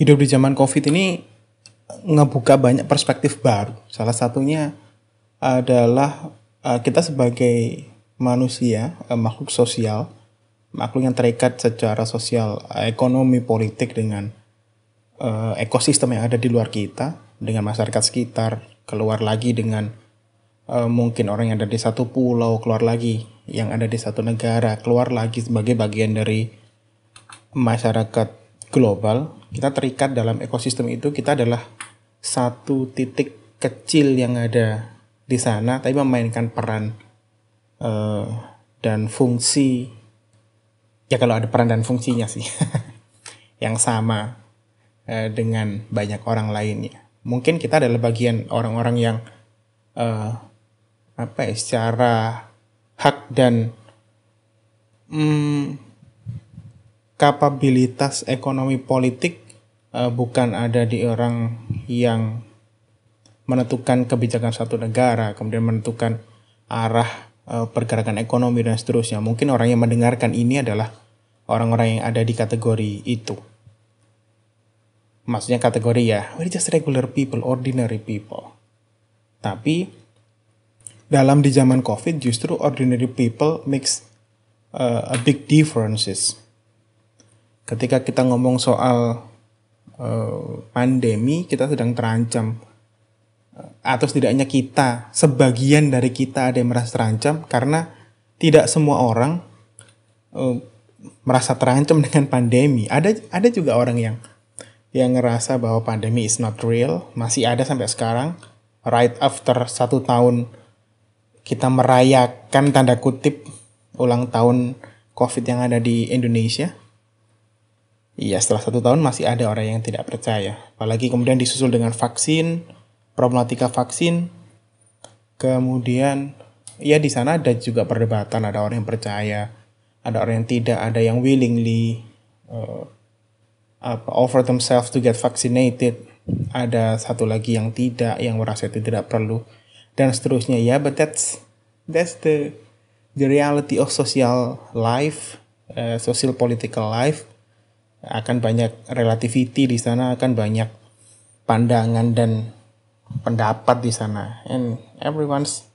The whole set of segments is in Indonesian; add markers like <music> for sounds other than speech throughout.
hidup di zaman COVID ini ngebuka banyak perspektif baru. Salah satunya adalah uh, kita sebagai manusia, uh, makhluk sosial, makhluk yang terikat secara sosial, uh, ekonomi, politik dengan uh, ekosistem yang ada di luar kita, dengan masyarakat sekitar, keluar lagi dengan uh, mungkin orang yang ada di satu pulau, keluar lagi yang ada di satu negara, keluar lagi sebagai bagian dari masyarakat global, kita terikat dalam ekosistem itu, kita adalah satu titik kecil yang ada di sana, tapi memainkan peran uh, dan fungsi, ya kalau ada peran dan fungsinya sih, <laughs> yang sama uh, dengan banyak orang lainnya. Mungkin kita adalah bagian orang-orang yang uh, apa ya, secara hak dan hmm, kapabilitas ekonomi politik uh, bukan ada di orang yang menentukan kebijakan satu negara, kemudian menentukan arah uh, pergerakan ekonomi dan seterusnya. Mungkin orang yang mendengarkan ini adalah orang-orang yang ada di kategori itu. Maksudnya kategori ya, we're just regular people, ordinary people. Tapi dalam di zaman COVID justru ordinary people makes uh, a big differences ketika kita ngomong soal uh, pandemi kita sedang terancam. Atau setidaknya kita sebagian dari kita ada yang merasa terancam karena tidak semua orang uh, merasa terancam <laughs> dengan pandemi. Ada ada juga orang yang yang ngerasa bahwa pandemi is not real masih ada sampai sekarang. Right after satu tahun kita merayakan tanda kutip ulang tahun covid yang ada di Indonesia Iya, setelah satu tahun masih ada orang yang tidak percaya. Apalagi kemudian disusul dengan vaksin, problematika vaksin. Kemudian, ya di sana ada juga perdebatan. Ada orang yang percaya, ada orang yang tidak, ada yang willingly uh, offer themselves to get vaccinated. Ada satu lagi yang tidak, yang merasa itu tidak perlu, dan seterusnya. Ya, but that's that's the the reality of social life, uh, social political life akan banyak relativity di sana akan banyak pandangan dan pendapat di sana. And everyone's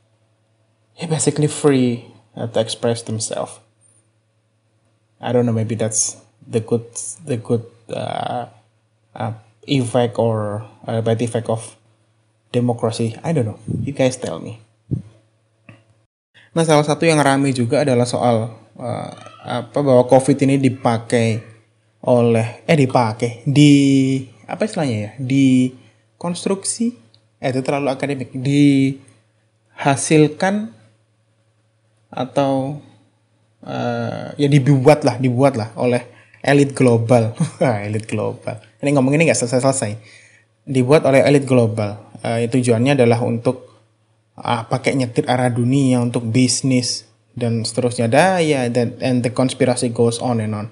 basically free to express themselves. I don't know maybe that's the good the good uh, uh, effect or uh, bad effect of democracy. I don't know. You guys tell me. Nah salah satu yang ramai juga adalah soal uh, apa bahwa covid ini dipakai oleh eh dipakai di apa istilahnya ya di konstruksi eh itu terlalu akademik dihasilkan atau uh, ya dibuat lah dibuat lah oleh elit global. <laughs> Elit global. Ini ngomong ini nggak selesai selesai. Dibuat oleh elit global. Uh, tujuannya adalah untuk uh, pakai nyetir arah dunia untuk bisnis dan seterusnya. Dah ya dan and the conspiracy goes on and on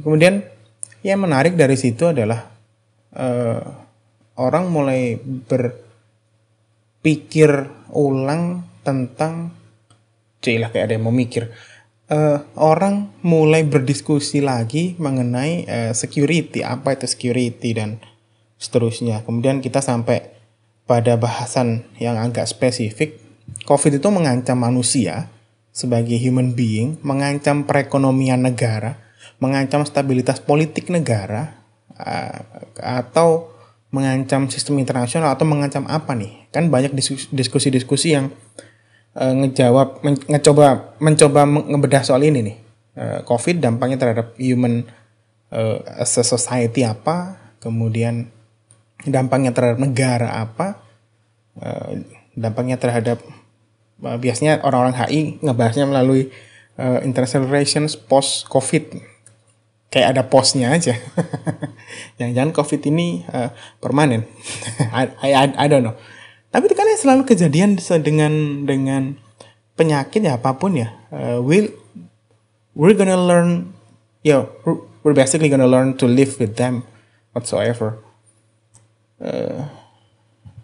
Kemudian yang menarik dari situ adalah uh, orang mulai berpikir ulang tentang cilah kayak ada yang mau mikir. Uh, orang mulai berdiskusi lagi mengenai uh, security, apa itu security dan seterusnya. Kemudian kita sampai pada bahasan yang agak spesifik, COVID itu mengancam manusia sebagai human being, mengancam perekonomian negara, mengancam stabilitas politik negara uh, atau mengancam sistem internasional atau mengancam apa nih? Kan banyak diskusi-diskusi yang uh, ngejawab men mencoba mencoba ngebedah soal ini nih. Uh, Covid dampaknya terhadap human uh, a society apa? Kemudian dampaknya terhadap negara apa? Uh, dampaknya terhadap biasanya orang-orang HI ngebahasnya melalui uh, international relations post Covid kayak ada posnya aja. <laughs> Jangan-jangan COVID ini uh, permanen. <laughs> I, I, I don't know. Tapi itu kan ya selalu kejadian dengan dengan penyakit ya apa pun ya. Uh, we're gonna learn, yo, know, we're basically gonna learn to live with them whatsoever. Uh,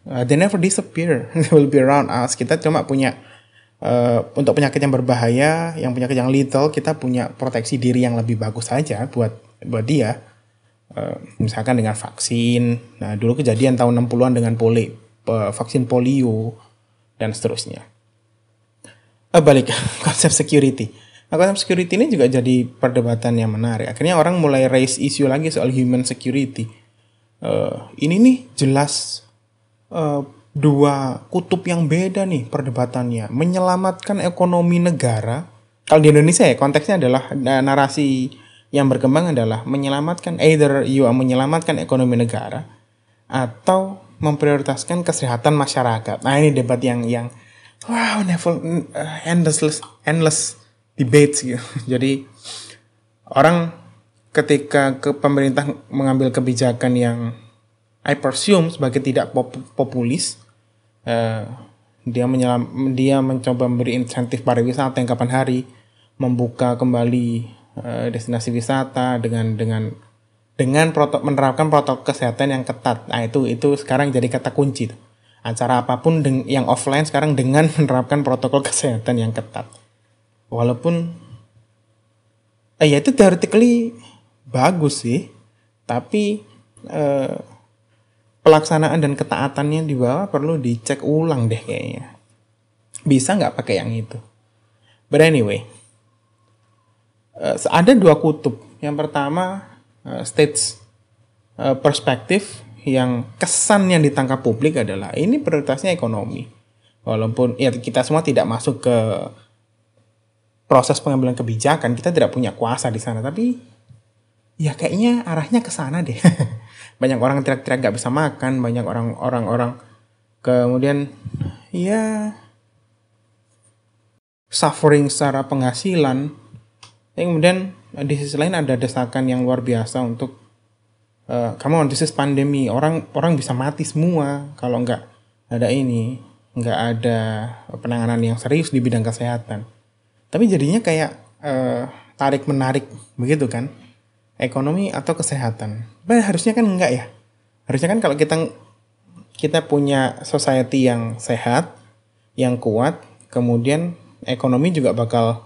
uh, they never disappear. <laughs> they will be around us. Kita cuma punya uh, untuk penyakit yang berbahaya, yang penyakit yang lethal, kita punya proteksi diri yang lebih bagus saja buat buat dia. uh, misalkan dengan vaksin. Nah, dulu kejadian tahun 60-an dengan poli, uh, vaksin polio dan seterusnya. Uh, balik <laughs> konsep security. Nah, konsep security ini juga jadi perdebatan yang menarik. Akhirnya orang mulai raise isu lagi soal human security. Uh, ini nih jelas uh, dua kutub yang beda nih perdebatannya. Menyelamatkan ekonomi negara kalau di Indonesia ya konteksnya adalah narasi yang berkembang adalah menyelamatkan either you menyelamatkan ekonomi negara atau memprioritaskan kesehatan masyarakat. Nah ini debat yang yang wow never uh, endless endless debates gitu. <laughs> Jadi orang ketika ke pemerintah mengambil kebijakan yang I presume sebagai tidak pop populis, uh, dia menyelam dia mencoba memberi insentif pariwisata yang kapan hari membuka kembali uh, destinasi wisata dengan dengan dengan protok, menerapkan protokol kesehatan yang ketat. Nah, itu itu sekarang jadi kata kunci tuh. Acara apa pun yang offline sekarang dengan <laughs> menerapkan protokol kesehatan yang ketat. Walaupun eh, ya itu theoretically bagus sih, tapi eh, pelaksanaan dan ketaatannya di bawah perlu dicek ulang deh kayaknya. Bisa nggak pakai yang itu? But anyway, uh, ada dua kutub. Yang pertama uh, stage uh, perspektif yang kesan yang ditangkap publik adalah ini prioritasnya ekonomi. Walaupun ya kita semua tidak masuk ke proses pengambilan kebijakan, kita tidak punya kuasa di sana, tapi ya kayaknya arahnya ke sana deh. <laughs> banyak orang teriak-teriak nggak bisa makan, banyak orang-orang. Orang kemudian ya suffering secara penghasilan. Tapi kemudian di sisi lain ada desakan yang luar biasa untuk uh, come on this is pandemi. Orang orang bisa mati semua kalau nggak ada ini nggak ada penanganan yang serius di bidang kesehatan. Tapi jadinya kayak uh, tarik menarik begitu kan ekonomi atau kesehatan bah, harusnya kan enggak ya harusnya kan kalau kita kita punya society yang sehat yang kuat kemudian ekonomi juga bakal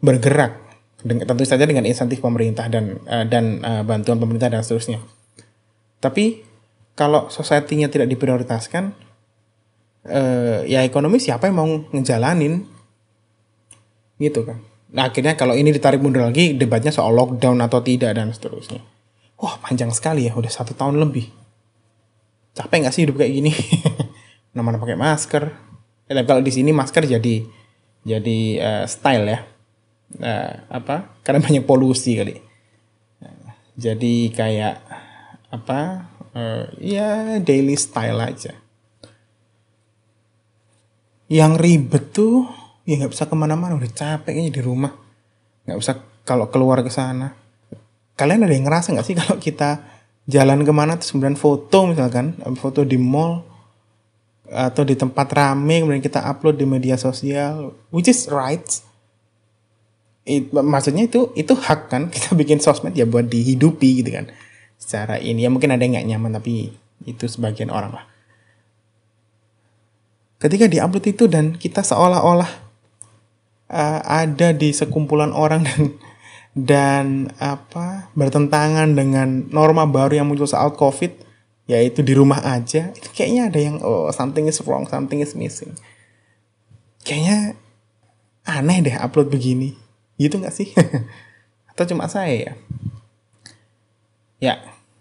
bergerak tentu saja dengan insentif pemerintah dan uh, dan uh, bantuan pemerintah dan seterusnya. Tapi kalau society-nya tidak diprioritaskan, uh, ya ekonomi siapa yang mau ngejalanin, gitu kan? Nah akhirnya kalau ini ditarik mundur lagi, debatnya soal lockdown atau tidak dan seterusnya. Wah panjang sekali ya, udah satu tahun lebih. Capek nggak sih hidup kayak gini? <laughs> Namanya pakai masker. Ya, kalau di sini masker jadi jadi uh, style ya nah, apa karena <laughs> banyak polusi kali jadi kayak apa uh, ya daily style aja yang ribet tuh ya nggak bisa ke mana-mana udah capek kayaknya di rumah. Nggak bisa kalau keluar ke sana. Kalian ada yang ngerasa nggak sih kalau kita jalan ke mana terus kemudian foto misalkan foto di mall atau di tempat rame kemudian kita upload di media sosial which is right it, maksudnya itu itu hak kan? <laughs> Kita bikin sosmed ya buat dihidupi gitu kan. Secara ini ya mungkin ada yang nggak nyaman tapi itu sebagian orang lah. Ketika diupload itu dan kita seolah-olah uh, ada di sekumpulan orang dan dan apa bertentangan dengan norma baru yang muncul saat covid yaitu di rumah aja itu kayaknya ada yang oh something is wrong something is missing kayaknya aneh deh upload begini Gitu nggak sih? <laughs> Atau cuma saya ya? Ya,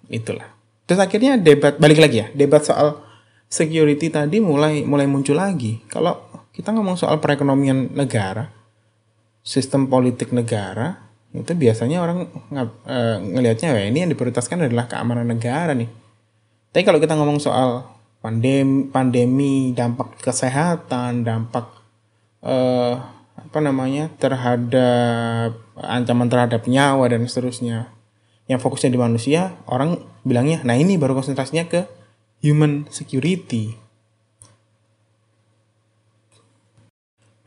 itulah. Terus akhirnya debat balik lagi ya, debat soal security tadi mulai mulai muncul lagi. Kalau kita ngomong soal perekonomian negara, sistem politik negara, itu biasanya orang e, ngelihatnya ya ini yang diprioritaskan adalah keamanan negara nih. Tapi kalau kita ngomong soal pandemi, pandemi dampak kesehatan, dampak uh, apa namanya terhadap ancaman terhadap nyawa dan seterusnya yang fokusnya di manusia orang bilangnya nah ini baru konsentrasinya ke human security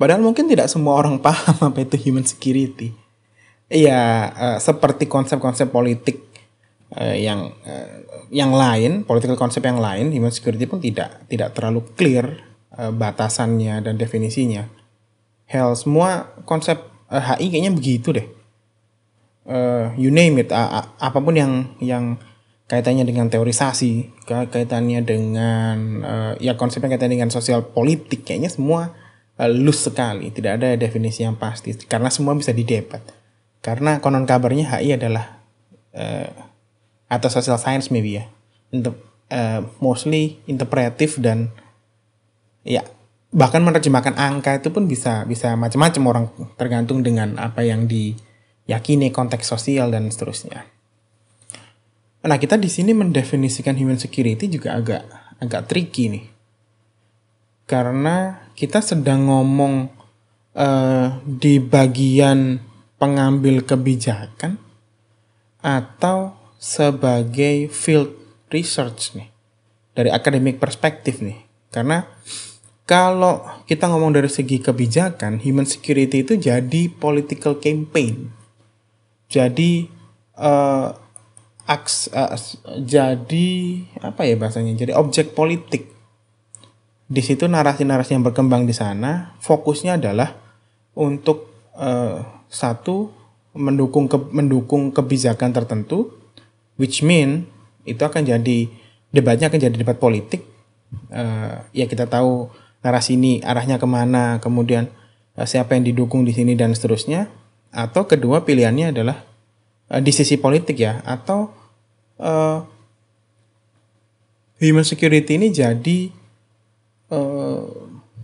padahal mungkin tidak semua orang paham apa itu human security. Iya uh, seperti konsep-konsep politik uh, yang uh, yang lain political konsep yang lain human security pun tidak tidak terlalu clear uh, batasannya dan definisinya. Hell semua konsep uh, HI kayaknya begitu deh. Uh, you name it uh, apa pun yang yang kaitannya dengan teorisasi, kaitannya dengan uh, ya konsepnya kaitannya dengan sosial politik, kayaknya semua uh, loose sekali, tidak ada definisi yang pasti karena semua bisa didebat. Karena konon kabarnya HI adalah uh, atau social science maybe ya, untuk uh, mostly interpretif dan ya bahkan menerjemahkan angka itu pun bisa bisa macam-macam orang tergantung dengan apa yang diyakini konteks sosial dan seterusnya. Nah kita di sini mendefinisikan human security juga agak agak tricky nih, karena kita sedang ngomong uh, di bagian pengambil kebijakan atau sebagai field research nih dari akademik perspektif nih, karena kalau kita ngomong dari segi kebijakan, human security itu jadi political campaign. Jadi uh, aks, uh, jadi apa ya bahasanya? Jadi objek politik. Di situ narasi-narasi yang berkembang di sana fokusnya adalah untuk uh, satu mendukung ke, mendukung kebijakan tertentu, which mean itu akan jadi debatnya akan jadi debat politik. Uh, ya kita tahu narasi ini arahnya ke mana, kemudian uh, siapa yang didukung di sini dan seterusnya. Atau kedua pilihannya adalah uh, di sisi politik ya, atau uh, human security ini jadi uh,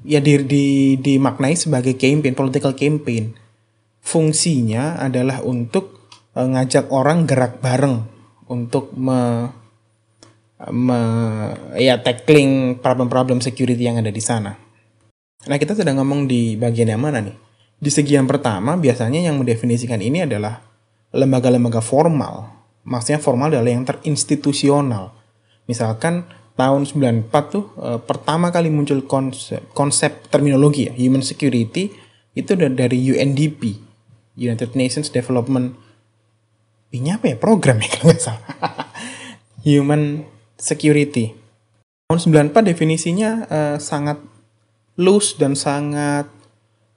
ya di, di, dimaknai sebagai campaign, political campaign. Fungsinya adalah untuk uh, ngajak orang gerak bareng untuk me, me, ya tackling problem-problem security yang ada di sana. Nah kita sedang ngomong di bagian yang mana nih? Di segi yang pertama biasanya yang mendefinisikan ini adalah lembaga-lembaga formal. Maksudnya formal adalah yang terinstitusional. Misalkan tahun 94 tuh e, pertama kali muncul konsep, konsep terminologi ya, human security itu dari UNDP, United Nations Development ini apa ya program ya <laughs> kalau nggak salah. human security. Tahun 94 definisinya uh, sangat loose dan sangat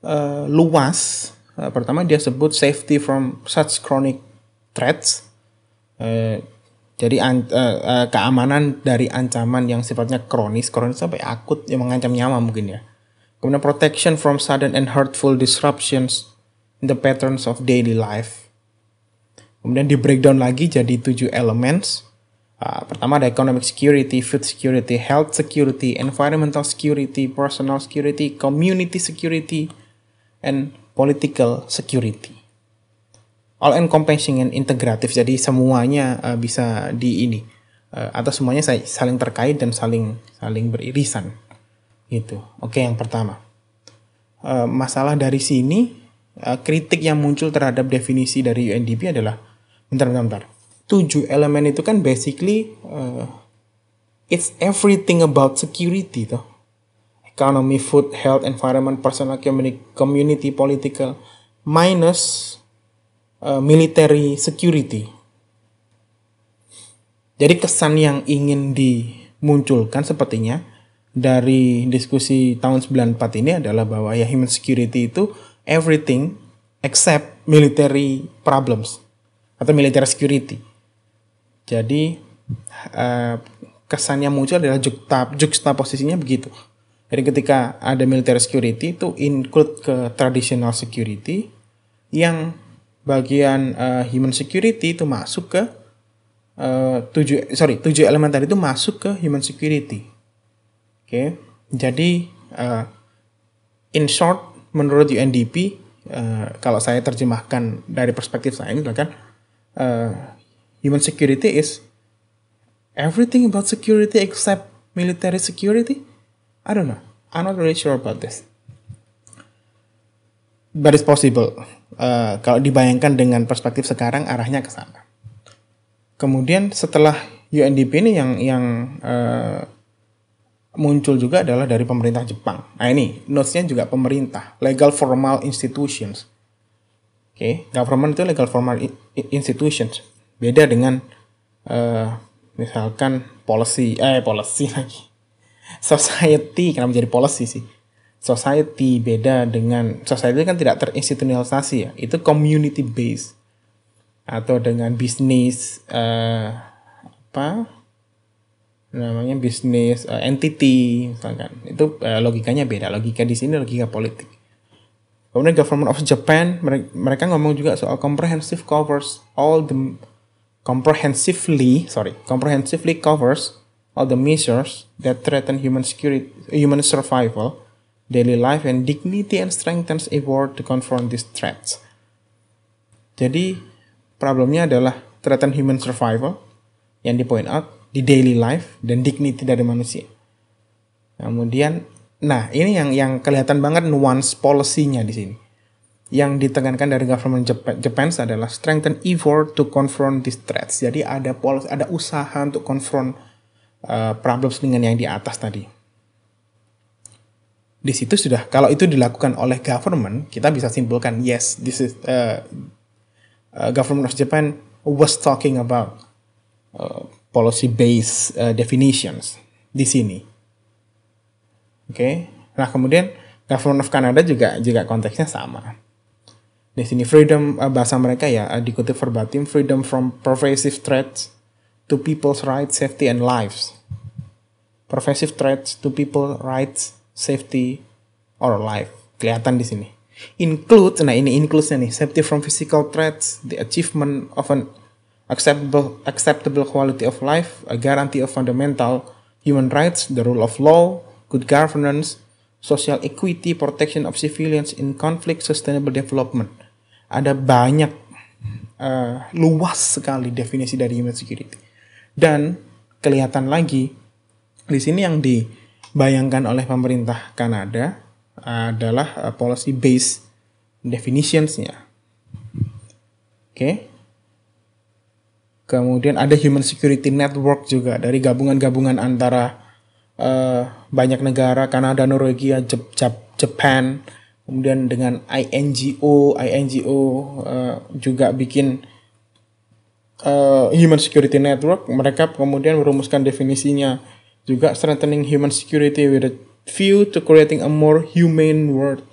uh, luas. Uh, pertama dia sebut safety from such chronic threats. Uh, jadi uh, uh, keamanan dari ancaman yang sifatnya kronis, kronis sampai akut yang mengancam nyawa mungkin ya. Kemudian protection from sudden and hurtful disruptions in the patterns of daily life. Kemudian di breakdown lagi jadi tujuh elements Uh, pertama ada economic security, food security, health security, environmental security, personal security, community security, and political security. All encompassing and integratif, jadi semuanya uh, bisa di ini uh, atau semuanya saling terkait dan saling saling beririsan. Gitu. Oke, yang pertama. Uh, masalah dari sini uh, kritik yang muncul terhadap definisi dari UNDP adalah bentar bentar, bentar tujuh elemen itu kan basically uh, it's everything about security toh economy food health environment personal community, community political minus uh, military security jadi kesan yang ingin dimunculkan sepertinya dari diskusi tahun 94 ini adalah bahwa ya human security itu everything except military problems atau military security jadi uh, kesannya muncul adalah jukta posisinya begitu. Jadi ketika ada military security itu include ke traditional security yang bagian uh, human security itu masuk ke uh, tujuh sorry tujuh elemen tadi itu masuk ke human security. Oke, okay? jadi uh, in short menurut UNDP uh, kalau saya terjemahkan dari perspektif saya ini kan uh, human security is everything about security except military security? I don't know. I'm not really sure about this. But it's possible. Uh, kalau dibayangkan dengan perspektif sekarang arahnya ke sana. Kemudian setelah UNDP ini yang yang uh, muncul juga adalah dari pemerintah Jepang. Nah ini notesnya juga pemerintah, legal formal institutions. Oke, okay. government itu legal formal institutions beda dengan uh, misalkan policy eh policy <laughs> lagi society kenapa jadi policy sih society beda dengan society kan tidak terinstitutionalisasi ya. Itu community based atau dengan bisnis uh, apa? Namanya bisnis uh, entity misalkan. Itu uh, logikanya beda. Logika di sini logika politik. Kemudian government of Japan mereka ngomong juga soal comprehensive covers all the comprehensively sorry comprehensively covers all the measures that threaten human security human survival daily life and dignity and strengthens effort to confront these threats jadi problemnya adalah threaten human survival yang di point out di daily life dan dignity dari manusia. Kemudian, nah ini yang yang kelihatan banget nuance policy-nya di sini. Yang ditekankan dari government Japan, Japan adalah strengthen effort to confront these threats. Jadi ada policy, ada usaha untuk confront uh, problems dengan yang di atas tadi. Di situ sudah kalau itu dilakukan oleh government, kita bisa simpulkan yes, this is uh, uh, government of Japan was talking about uh, policy based uh, definitions di sini. Oke. Okay? Nah, kemudian government of Canada juga juga konteksnya sama. Di sini freedom uh, bahasa mereka ya uh, dikutip verbatim freedom from pervasive threats to people's rights, safety and lives. Pervasive threats to people rights, safety or life. Kelihatan di sini. Include, nah ini includes nih, safety from physical threats, the achievement of an acceptable, acceptable quality of life, a guarantee of fundamental human rights, the rule of law, good governance, social equity, protection of civilians in conflict, sustainable development. Ada banyak uh, luas sekali definisi dari human security. Dan kelihatan lagi di sini yang dibayangkan oleh pemerintah Kanada adalah uh, policy based definitionsnya. Oke. Kemudian ada Human Security Network juga dari gabungan-gabungan antara uh, banyak negara, Kanada, Norwegia, Jep, Jep, Japan, kemudian dengan INGO, INGO uh, juga bikin uh, Human Security Network. Mereka kemudian merumuskan definisinya juga strengthening human security with a view to creating a more humane world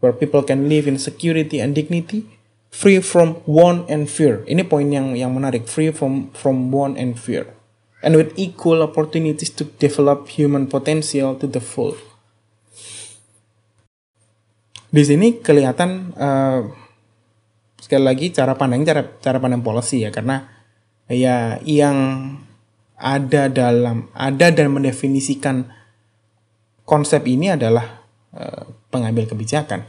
where people can live in security and dignity free from want and fear. Ini poin yang yang menarik, free from from want and fear. And with equal opportunities to develop human potential to the full. Di sini kelihatan uh, sekali lagi cara pandang cara cara pandang policy ya karena ya yang ada dalam ada dan mendefinisikan konsep ini adalah uh, pengambil kebijakan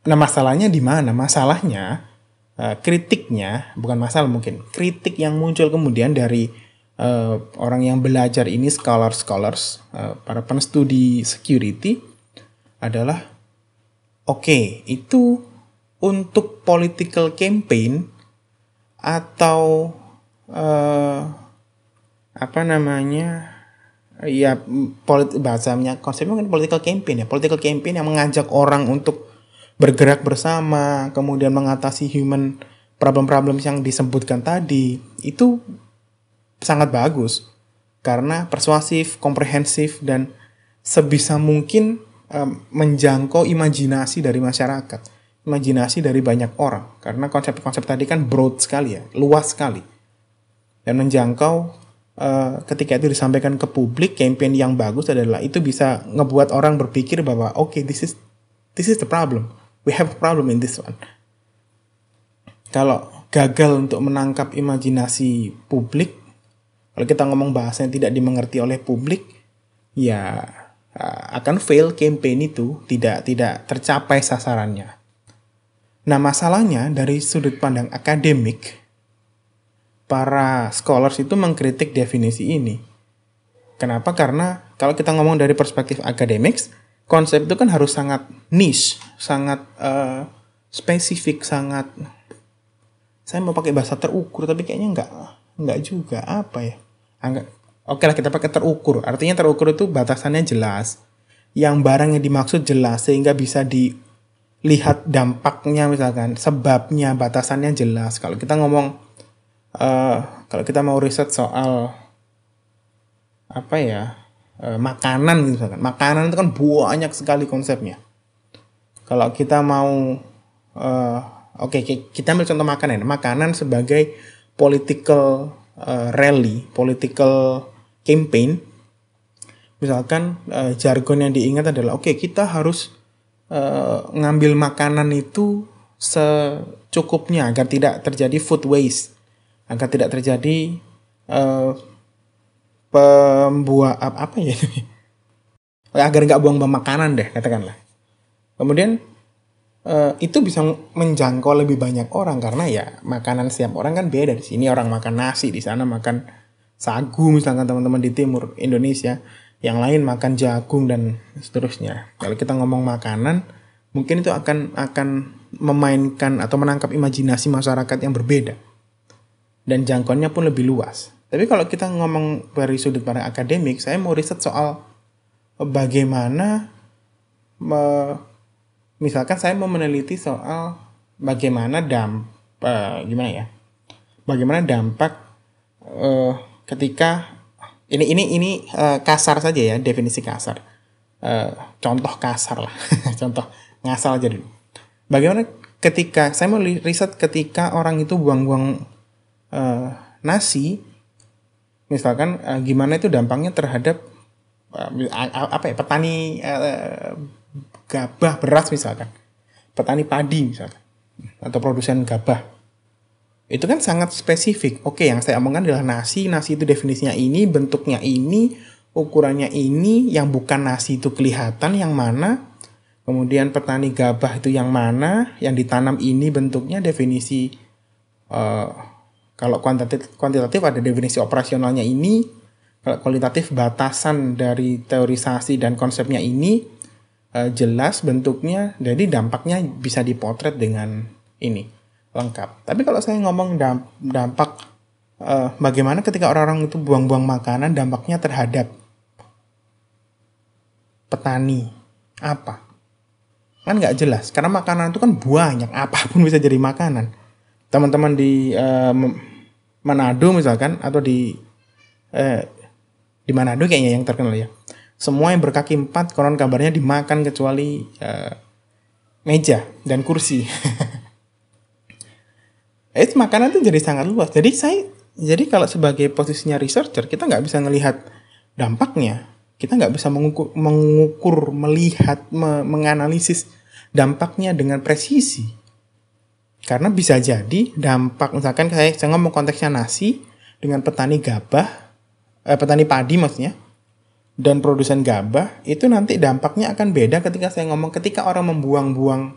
Nah masalahnya di mana? Masalahnya uh, kritiknya bukan masalah mungkin kritik yang muncul kemudian dari uh, orang yang belajar ini scholars scholars uh, para penstudi security adalah oke okay, itu untuk political campaign atau uh, apa namanya ya polit bahasanya konsepnya kan political campaign ya political campaign yang mengajak orang untuk bergerak bersama, kemudian mengatasi human problem-problem yang disebutkan tadi, itu sangat bagus. Karena persuasif, komprehensif dan sebisa mungkin um, menjangkau imajinasi dari masyarakat, imajinasi dari banyak orang. Karena konsep-konsep tadi kan broad sekali ya, luas sekali. Dan menjangkau uh, ketika itu disampaikan ke publik, campaign yang bagus adalah itu bisa ngebuat orang berpikir bahwa oke okay, this is this is the problem we have a problem in this one. Kalau gagal untuk menangkap imajinasi publik, kalau kita ngomong bahasa yang tidak dimengerti oleh publik, ya akan fail campaign itu, tidak tidak tercapai sasarannya. Nah, masalahnya dari sudut pandang akademik, para scholars itu mengkritik definisi ini. Kenapa? Karena kalau kita ngomong dari perspektif akademik, konsep itu kan harus sangat niche, sangat uh, spesifik, sangat saya mau pakai bahasa terukur tapi kayaknya nggak nggak juga apa ya oke lah kita pakai terukur artinya terukur itu batasannya jelas yang barang yang dimaksud jelas sehingga bisa dilihat dampaknya misalkan sebabnya batasannya jelas kalau kita ngomong uh, kalau kita mau riset soal apa ya e, makanan gitu kan. Makanan itu kan banyak sekali konsepnya. Kalau kita mau e, oke okay, kita ambil contoh makanan. Makanan sebagai political uh, rally, political campaign, misalkan uh, jargon yang diingat adalah oke okay, kita harus uh, ngambil makanan itu secukupnya agar tidak terjadi food waste, agar tidak terjadi uh, pembuat apa, ya <laughs> agar nggak buang-buang makanan deh katakanlah. Kemudian uh, itu bisa menjangkau lebih banyak orang karena ya makanan setiap orang kan beda di sini orang makan nasi di sana makan sagu misalkan teman-teman di timur Indonesia yang lain makan jagung dan seterusnya. Kalau kita ngomong makanan, mungkin itu akan akan memainkan atau menangkap imajinasi masyarakat yang berbeda dan jangkauannya pun lebih luas. Tapi kalau kita ngomong dari sudut pandang akademik, saya mau riset soal bagaimana misalkan saya mau meneliti soal bagaimana dampak uh, gimana ya? Bagaimana dampak uh, ketika ini ini ini uh, kasar saja ya definisi kasar uh, contoh kasar lah <laughs> contoh ngasal aja dulu bagaimana ketika saya mau riset ketika orang itu buang-buang uh, nasi misalkan uh, gimana itu dampaknya terhadap uh, apa ya petani uh, gabah beras misalkan petani padi misalkan atau produsen gabah itu kan sangat spesifik. Oke, yang saya omongkan adalah nasi. Nasi itu definisinya ini, bentuknya ini, ukurannya ini, yang bukan nasi itu kelihatan yang mana. Kemudian petani gabah itu yang mana, yang ditanam ini bentuknya definisi uh, kalau kuantitatif, kuantitatif ada definisi operasionalnya ini, kalau kualitatif batasan dari teorisasi dan konsepnya ini uh, jelas bentuknya, jadi dampaknya bisa dipotret dengan ini lengkap. Tapi kalau saya ngomong dampak uh, bagaimana ketika orang-orang itu buang-buang makanan, dampaknya terhadap petani apa? Kan nggak jelas. Karena makanan itu kan banyak, apa pun bisa jadi makanan. Teman-teman di uh, Manado misalkan atau di uh, di Manado kayaknya yang terkenal ya. Semua yang berkaki empat konon kabarnya dimakan kecuali uh, meja dan kursi. <laughs> itu makanan itu jadi sangat luas. Jadi saya jadi kalau sebagai posisinya researcher kita nggak bisa melihat dampaknya. Kita nggak bisa mengukur, mengukur melihat, me, menganalisis dampaknya dengan presisi. Karena bisa jadi dampak misalkan saya, saya ngomong konteksnya nasi dengan petani gabah, eh, petani padi maksudnya, dan produsen gabah itu nanti dampaknya akan beda ketika saya ngomong ketika orang membuang-buang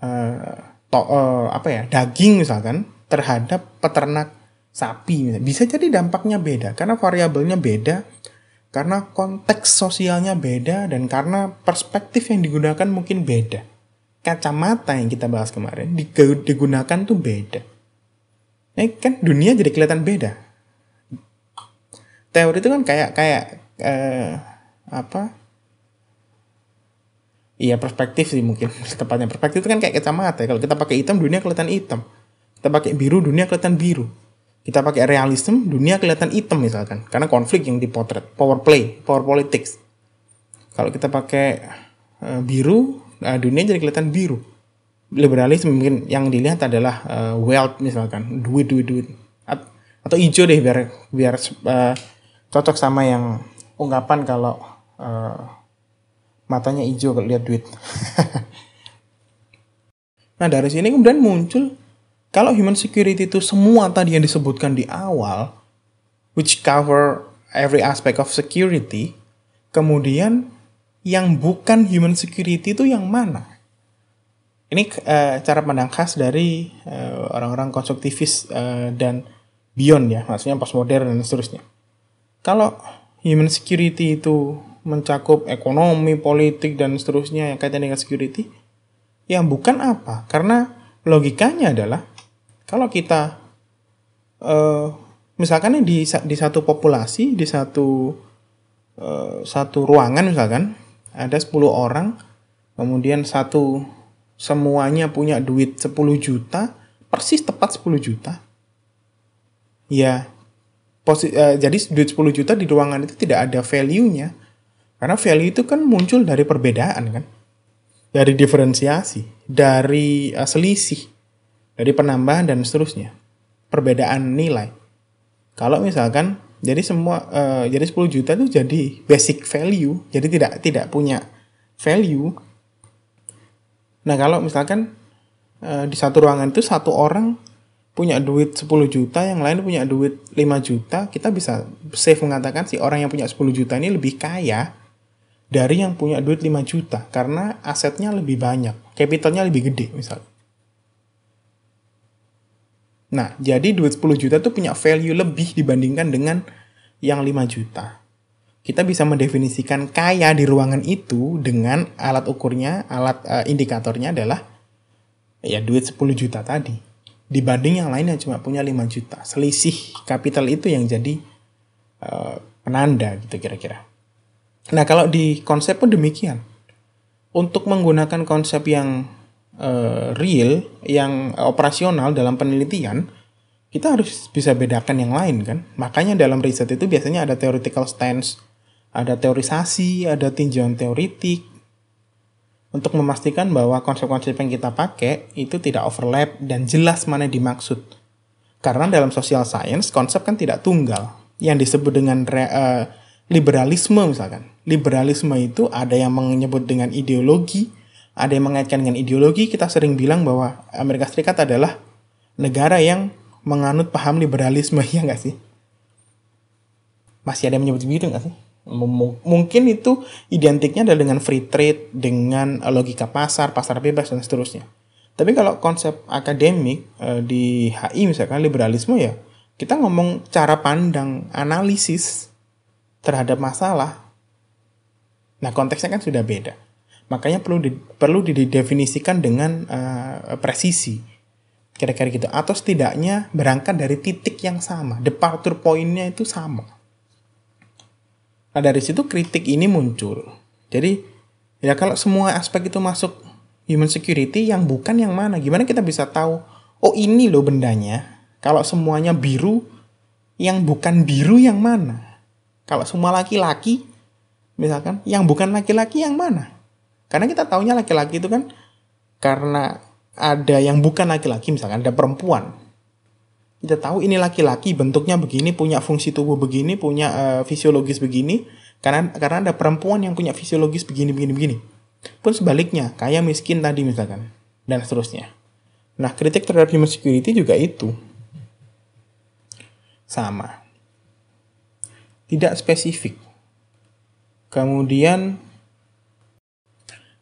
eh, to, uh, apa ya daging misalkan terhadap peternak sapi. Bisa jadi dampaknya beda karena variabelnya beda karena konteks sosialnya beda dan karena perspektif yang digunakan mungkin beda kacamata yang kita bahas kemarin digunakan tuh beda. Ini kan dunia jadi kelihatan beda. Teori itu kan kayak kayak uh, apa? Iya perspektif sih mungkin. <laughs> Tepatnya perspektif itu kan kayak kacamata. Kalau kita pakai hitam dunia kelihatan hitam. Kita pakai biru dunia kelihatan biru. Kita pakai realisme dunia kelihatan hitam misalkan. Karena konflik yang dipotret. Power play power politics. Kalau kita pakai uh, biru uh, dunia jadi kelihatan biru liberalisme mungkin yang dilihat adalah uh, wealth misalkan duit duit duit atau hijau deh biar biar uh, cocok sama yang ungkapan kalau uh, matanya hijau kalau lihat duit. <laughs> nah dari sini kemudian muncul kalau human security itu semua tadi yang disebutkan di awal, which cover every aspect of security, kemudian yang bukan human security itu yang mana? Ini uh, cara pandang khas dari uh, orang-orang konstruktivis uh, dan beyond ya, maksudnya postmodern dan seterusnya. Kalau human security itu mencakup ekonomi, politik, dan seterusnya yang kaitan dengan security, yang bukan apa? Karena logikanya adalah kalau kita uh, misalkan di di satu populasi, di satu uh, satu ruangan misalkan ada 10 orang, kemudian satu semuanya punya duit 10 juta, persis tepat 10 juta. Ya, posi, uh, jadi duit 10 juta di ruangan itu tidak ada value-nya karena value itu kan muncul dari perbedaan kan. Dari diferensiasi, dari uh, selisih, dari penambahan dan seterusnya. Perbedaan nilai. Kalau misalkan jadi semua uh, jadi 10 juta itu jadi basic value, jadi tidak tidak punya value. Nah, kalau misalkan uh, di satu ruangan itu satu orang punya duit 10 juta, yang lain punya duit 5 juta, kita bisa safe mengatakan si orang yang punya 10 juta ini lebih kaya dari yang punya duit 5 juta karena asetnya lebih banyak, capitalnya lebih gede misalnya. Nah, jadi duit 10 juta tuh punya value lebih dibandingkan dengan yang 5 juta. Kita bisa mendefinisikan kaya di ruangan itu dengan alat ukurnya, alat uh, indikatornya adalah ya duit 10 juta tadi. Dibanding yang lain yang cuma punya 5 juta. Selisih kapital itu yang jadi uh, penanda gitu kira-kira. Nah, kalau di konsep pun demikian. Untuk menggunakan konsep yang uh, real, yang operasional dalam penelitian, kita harus bisa bedakan yang lain kan. Makanya dalam riset itu biasanya ada theoretical stance, ada teorisasi, ada tinjauan teoritik, untuk memastikan bahwa konsep-konsep yang kita pakai itu tidak overlap dan jelas mana dimaksud. Karena dalam social science konsep kan tidak tunggal. Yang disebut dengan re, uh, liberalisme misalkan. Liberalisme itu ada yang menyebut dengan ideologi, ada yang mengaitkan dengan ideologi, kita sering bilang bahwa Amerika Serikat adalah negara yang menganut paham liberalisme, <laughs> ya nggak sih? Masih ada yang menyebut begitu nggak sih? mungkin itu identiknya adalah dengan free trade, dengan logika pasar, pasar bebas, dan seterusnya. Tapi kalau konsep akademik eh, di HI misalkan liberalisme ya, kita ngomong cara pandang, analisis terhadap masalah. Nah konteksnya kan sudah beda. Makanya perlu di, perlu didefinisikan dengan uh, presisi. Kira-kira gitu. Atau setidaknya berangkat dari titik yang sama. Departure pointnya itu sama. Nah dari situ kritik ini muncul. Jadi ya kalau semua aspek itu masuk human security yang bukan yang mana? Gimana kita bisa tahu? Oh ini loh bendanya. Kalau semuanya biru, yang bukan biru yang mana? Kalau semua laki-laki, misalkan, yang bukan laki-laki yang mana? Karena kita taunya laki-laki itu kan karena ada yang bukan laki-laki misalkan ada perempuan. Kita tahu ini laki-laki bentuknya begini, punya fungsi tubuh begini, punya uh, fisiologis begini. Karena karena ada perempuan yang punya fisiologis begini begini begini. Pun sebaliknya, kaya miskin tadi misalkan dan seterusnya. Nah, kritik terhadap human security juga itu. Sama. Tidak spesifik. Kemudian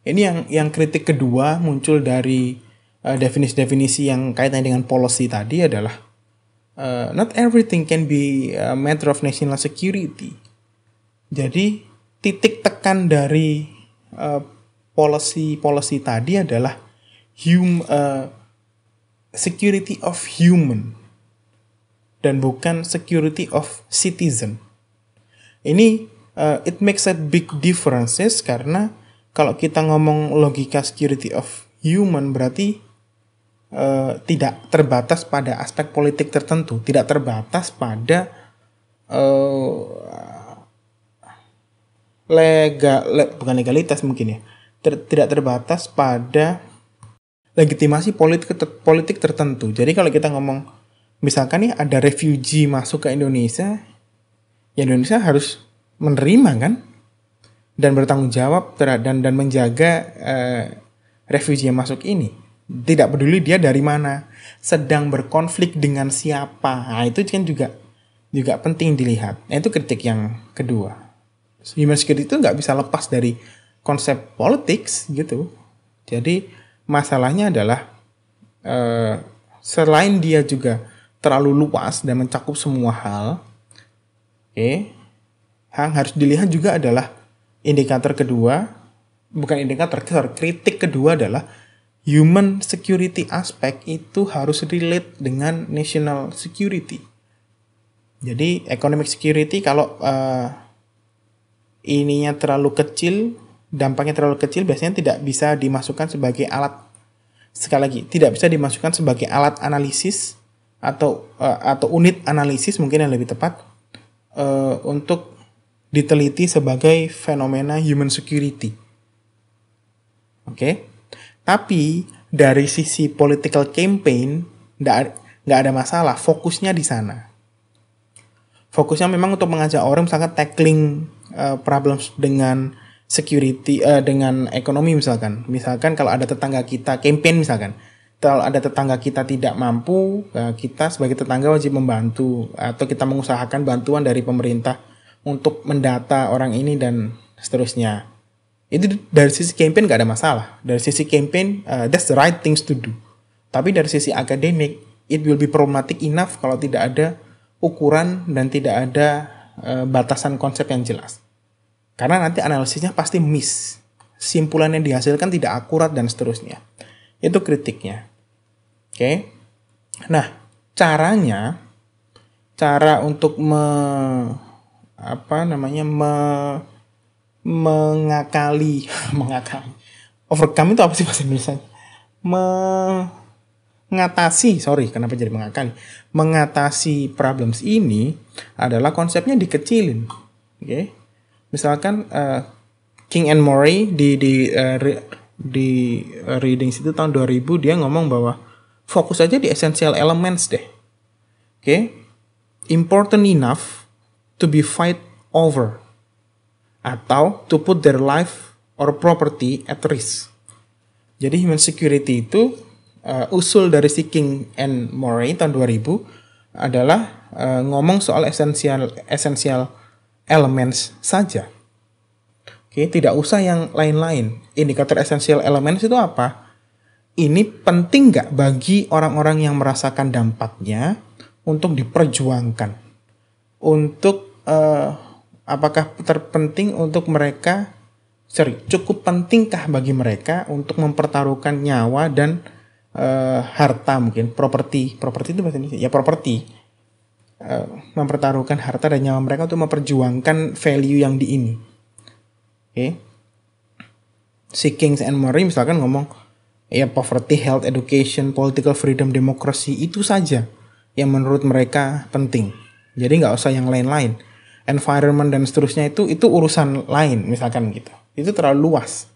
ini yang yang kritik kedua muncul dari uh, definisi-definisi yang kaitannya dengan policy tadi adalah uh, not everything can be a matter of national security. Jadi titik tekan dari uh, policy policy tadi adalah hum uh, security of human dan bukan security of citizen. Ini uh, it makes a big differences karena kalau kita ngomong logika security of human berarti uh, tidak terbatas pada aspek politik tertentu, tidak terbatas pada uh, lega, le, bukan legalitas mungkin ya, ter, tidak terbatas pada legitimasi politik politik tertentu. Jadi kalau kita ngomong misalkan nih ada refugee masuk ke Indonesia, ya Indonesia harus menerima kan? Dan bertanggung jawab dan dan menjaga uh, refugee yang masuk ini. Tidak peduli dia dari mana, sedang berkonflik dengan siapa. Nah, itu kan juga juga penting dilihat. Nah, itu kritik yang kedua. Human security itu nggak bisa lepas dari konsep politics gitu. Jadi masalahnya adalah uh, selain dia juga terlalu luas dan mencakup semua hal, oke, okay, yang harus dilihat juga adalah indikator kedua, bukan indikator, kritik kedua adalah human security aspect itu harus relate dengan national security. Jadi economic security kalau uh, ininya terlalu kecil, dampaknya terlalu kecil biasanya tidak bisa dimasukkan sebagai alat sekali lagi tidak bisa dimasukkan sebagai alat analisis atau uh, atau unit analisis mungkin yang lebih tepat uh, untuk diteliti sebagai fenomena human security. Oke, okay? tapi dari sisi political campaign nggak ada masalah, fokusnya di sana. fokusnya memang untuk mengajak orang misalkan tackling uh, problems dengan security uh, dengan ekonomi misalkan misalkan kalau ada tetangga kita campaign misalkan kalau ada tetangga kita tidak mampu uh, kita sebagai tetangga wajib membantu atau kita mengusahakan bantuan dari pemerintah untuk mendata orang ini dan seterusnya itu dari sisi campaign gak ada masalah dari sisi campaign uh, that's the right things to do tapi dari sisi akademik it will be problematic enough kalau tidak ada ukuran dan tidak ada uh, batasan konsep yang jelas. Karena nanti analisisnya pasti miss. Simpulan yang dihasilkan tidak akurat dan seterusnya. Itu kritiknya. Oke. Okay? Nah, caranya cara untuk me apa namanya me mengakali <laughs> mengakali overcome itu apa sih bahasa Indonesia? Me mengatasi, sorry, kenapa jadi mengakali? Mengatasi problems ini adalah konsepnya dikecilin. Oke. Okay? Misalkan uh, King and Murray di di uh, re, di reading situ tahun 2000 dia ngomong bahwa fokus aja di essential elements deh. Oke. Okay? Important enough to be fight over atau to put their life or property at risk. Jadi human security itu uh, usul dari si King and Murray tahun 2000 adalah uh, ngomong soal esensial esensial elements saja. Oke, tidak usah yang lain-lain. Indikator esensial elements itu apa? Ini penting nggak bagi orang-orang yang merasakan dampaknya untuk diperjuangkan? Untuk uh, apakah terpenting untuk mereka sorry, cukup pentingkah bagi mereka untuk mempertaruhkan nyawa dan uh, harta mungkin? Properti. Properti itu bahasa Indonesia. Ya properti. Uh, mempertaruhkan harta dan nyawa mereka untuk memperjuangkan value yang di ini. Oke. Okay? si Kings and Murray misalkan ngomong ya poverty health education political freedom demokrasi itu saja yang menurut mereka penting. Jadi nggak usah yang lain-lain environment dan seterusnya itu itu urusan lain misalkan gitu itu terlalu luas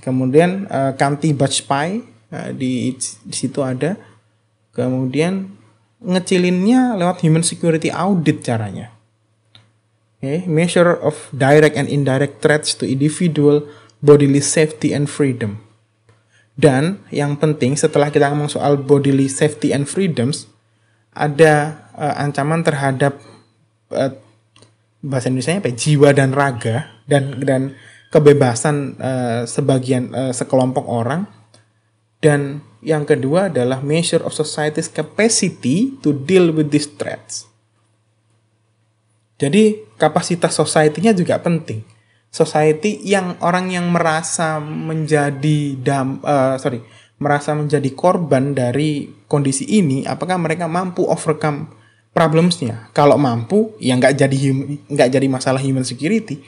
kemudian uh, Kanti Bajpai Nah, di, di situ ada. Kemudian ngecilinnya lewat human security audit caranya. Okay, measure of direct and indirect threats to individual bodily safety and freedom. Dan yang penting setelah kita ngomong soal bodily safety and freedoms, ada uh, ancaman terhadap uh, bahasa Indonesia apa? Ya, jiwa dan raga dan dan kebebasan uh, sebagian uh, sekelompok orang dan yang kedua adalah measure of society's capacity to deal with these threats. Jadi kapasitas society-nya juga penting. Society yang orang yang merasa menjadi dam, uh, sorry, merasa menjadi korban dari kondisi ini, apakah mereka mampu overcome problemsnya? Kalau mampu, ya nggak jadi nggak jadi masalah human security.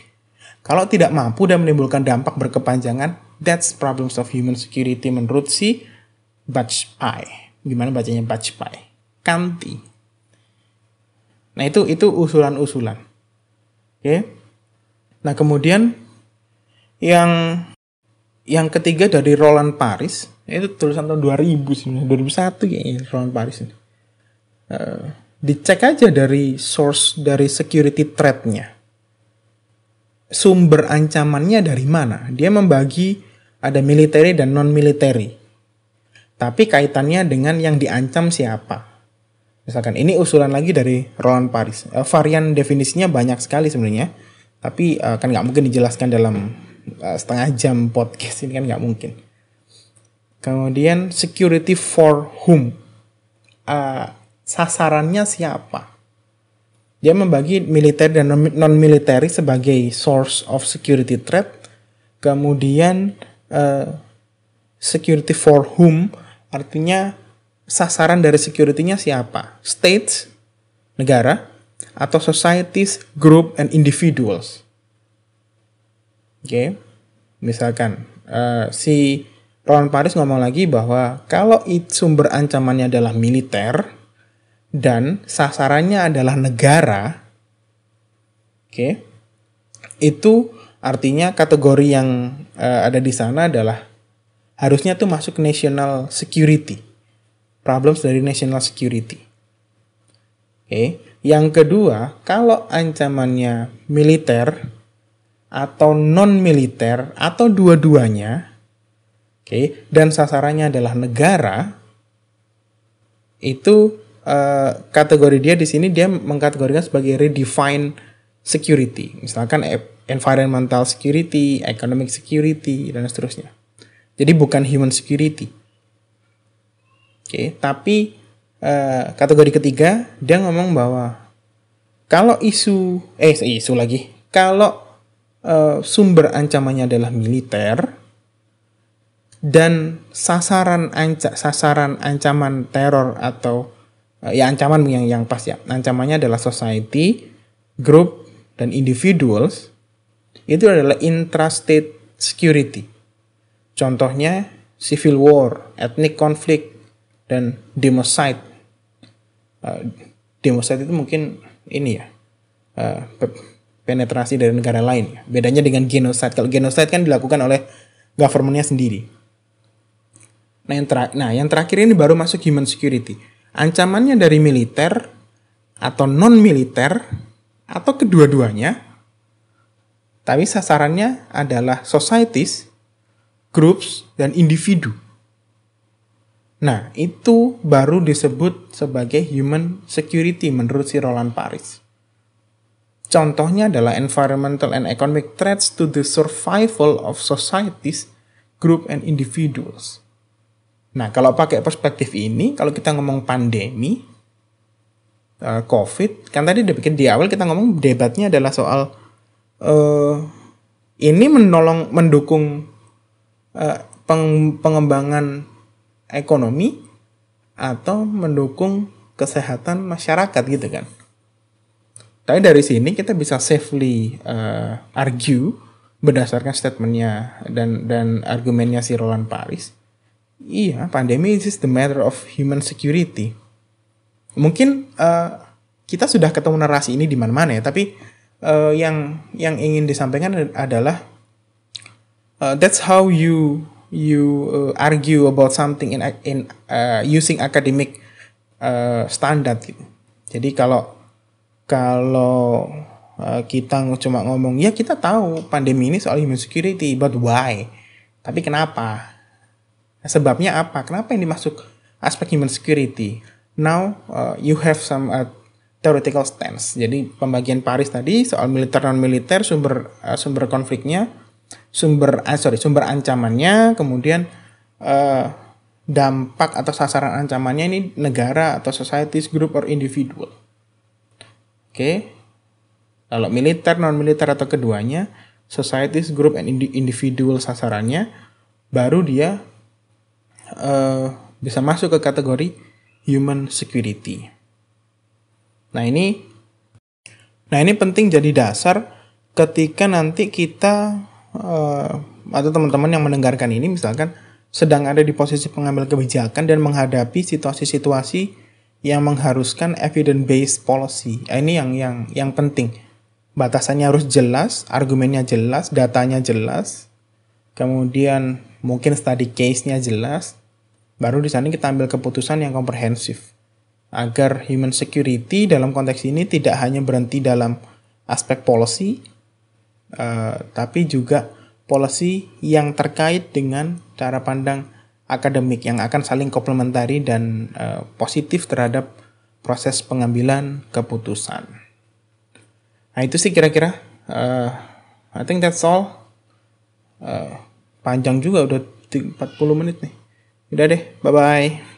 Kalau tidak mampu dan menimbulkan dampak berkepanjangan, that's problems of human security menurut si Bajpai. Gimana bacanya Bajpai? Kanti. Nah itu itu usulan-usulan. Oke. Okay? Nah kemudian yang yang ketiga dari Roland Paris itu tulisan tahun 2000 sih 2001 kayaknya Roland Paris ini. Uh, dicek aja dari source dari security threat-nya sumber ancamannya dari mana. Dia membagi ada military dan non military. Tapi kaitannya dengan yang diancam siapa. Misalkan ini usulan lagi dari Roland Paris. Uh, varian definisinya banyak sekali sebenarnya. Tapi uh, kan nggak mungkin dijelaskan dalam uh, setengah jam podcast ini kan nggak mungkin. Kemudian security for whom? Uh, sasarannya siapa? Dia membagi militer dan non-military sebagai source of security threat. Kemudian uh, security for whom artinya sasaran dari security-nya siapa? States, negara, atau societies, group, and individuals. Oke, okay. misalkan uh, si Ron Paris ngomong lagi bahwa kalau sumber ancamannya adalah militer, dan sasarannya adalah negara, oke, okay, itu artinya kategori yang uh, ada di sana adalah harusnya tuh masuk national security, problems dari national security. Oke, okay. Yang kedua, kalau ancamannya militer atau non militer atau dua-duanya, oke, okay, dan sasarannya adalah negara, itu uh, kategori dia di sini dia mengkategorikan sebagai redefine security, misalkan environmental security, economic security dan seterusnya. Jadi bukan human security. Oke, okay, tapi uh, kategori ketiga dia ngomong bahwa kalau isu eh isu lagi kalau uh, sumber ancamannya adalah militer dan sasaran anca sasaran ancaman teror atau ya ancaman yang yang pas ya ancamannya adalah society, group dan individuals itu adalah intrastate security. Contohnya civil war, ethnic conflict dan democide uh, democide itu mungkin ini ya uh, penetrasi dari negara lain ya. Bedanya dengan genocide. Kalau genocide kan dilakukan oleh governmentnya sendiri. Nah yang, nah yang terakhir ini baru masuk human security. Ancamannya dari militer atau non militer atau kedua-duanya. Tapi sasarannya adalah societies, groups, dan individu. Nah, itu baru disebut sebagai human security menurut si Roland Paris. Contohnya adalah environmental and economic threats to the survival of societies, group, and individuals. Nah, kalau pakai perspektif ini, kalau kita ngomong pandemi, uh, COVID, kan tadi bikin di awal kita ngomong debatnya adalah soal uh, ini menolong, mendukung uh, peng, pengembangan ekonomi atau mendukung kesehatan masyarakat gitu kan. Tapi dari sini kita bisa safely uh, argue berdasarkan statementnya dan dan argumennya si Roland Paris. Iya, pandemi is the matter of human security. Mungkin uh, kita sudah ketemu narasi ini di mana-mana ya, tapi uh, yang yang ingin disampaikan adalah uh, that's how you you uh, argue about something in in uh, using academic uh, standard gitu. Jadi kalau kalau uh, kita cuma ngomong ya kita tahu pandemi ini soal human security, but why? Tapi kenapa? Sebabnya apa? Kenapa ini masuk aspek human security? Now uh, you have some uh, theoretical stance. Jadi pembagian Paris tadi soal militer non militer sumber uh, sumber konfliknya sumber eh, sorry sumber ancamannya kemudian uh, dampak atau sasaran ancamannya ini negara atau societies group or individual oke okay. kalau militer non militer atau keduanya societies group and individual sasarannya baru dia uh, bisa masuk ke kategori human security nah ini nah ini penting jadi dasar ketika nanti kita uh, atau teman-teman yang mendengarkan ini misalkan sedang ada di posisi pengambil kebijakan dan menghadapi situasi-situasi yang mengharuskan evidence based policy. Nah, ini yang yang yang penting. Batasannya harus jelas, argumennya jelas, datanya jelas. Kemudian mungkin study case-nya jelas. Baru di sana kita ambil keputusan yang komprehensif. Agar human security dalam konteks ini tidak hanya berhenti dalam aspek policy, uh, tapi juga policy yang terkait dengan cara pandang akademik yang akan saling komplementari dan uh, positif terhadap proses pengambilan keputusan. Nah itu sih kira-kira. Uh, I think that's all. Uh, panjang juga udah 40 menit nih. Udah deh, bye-bye.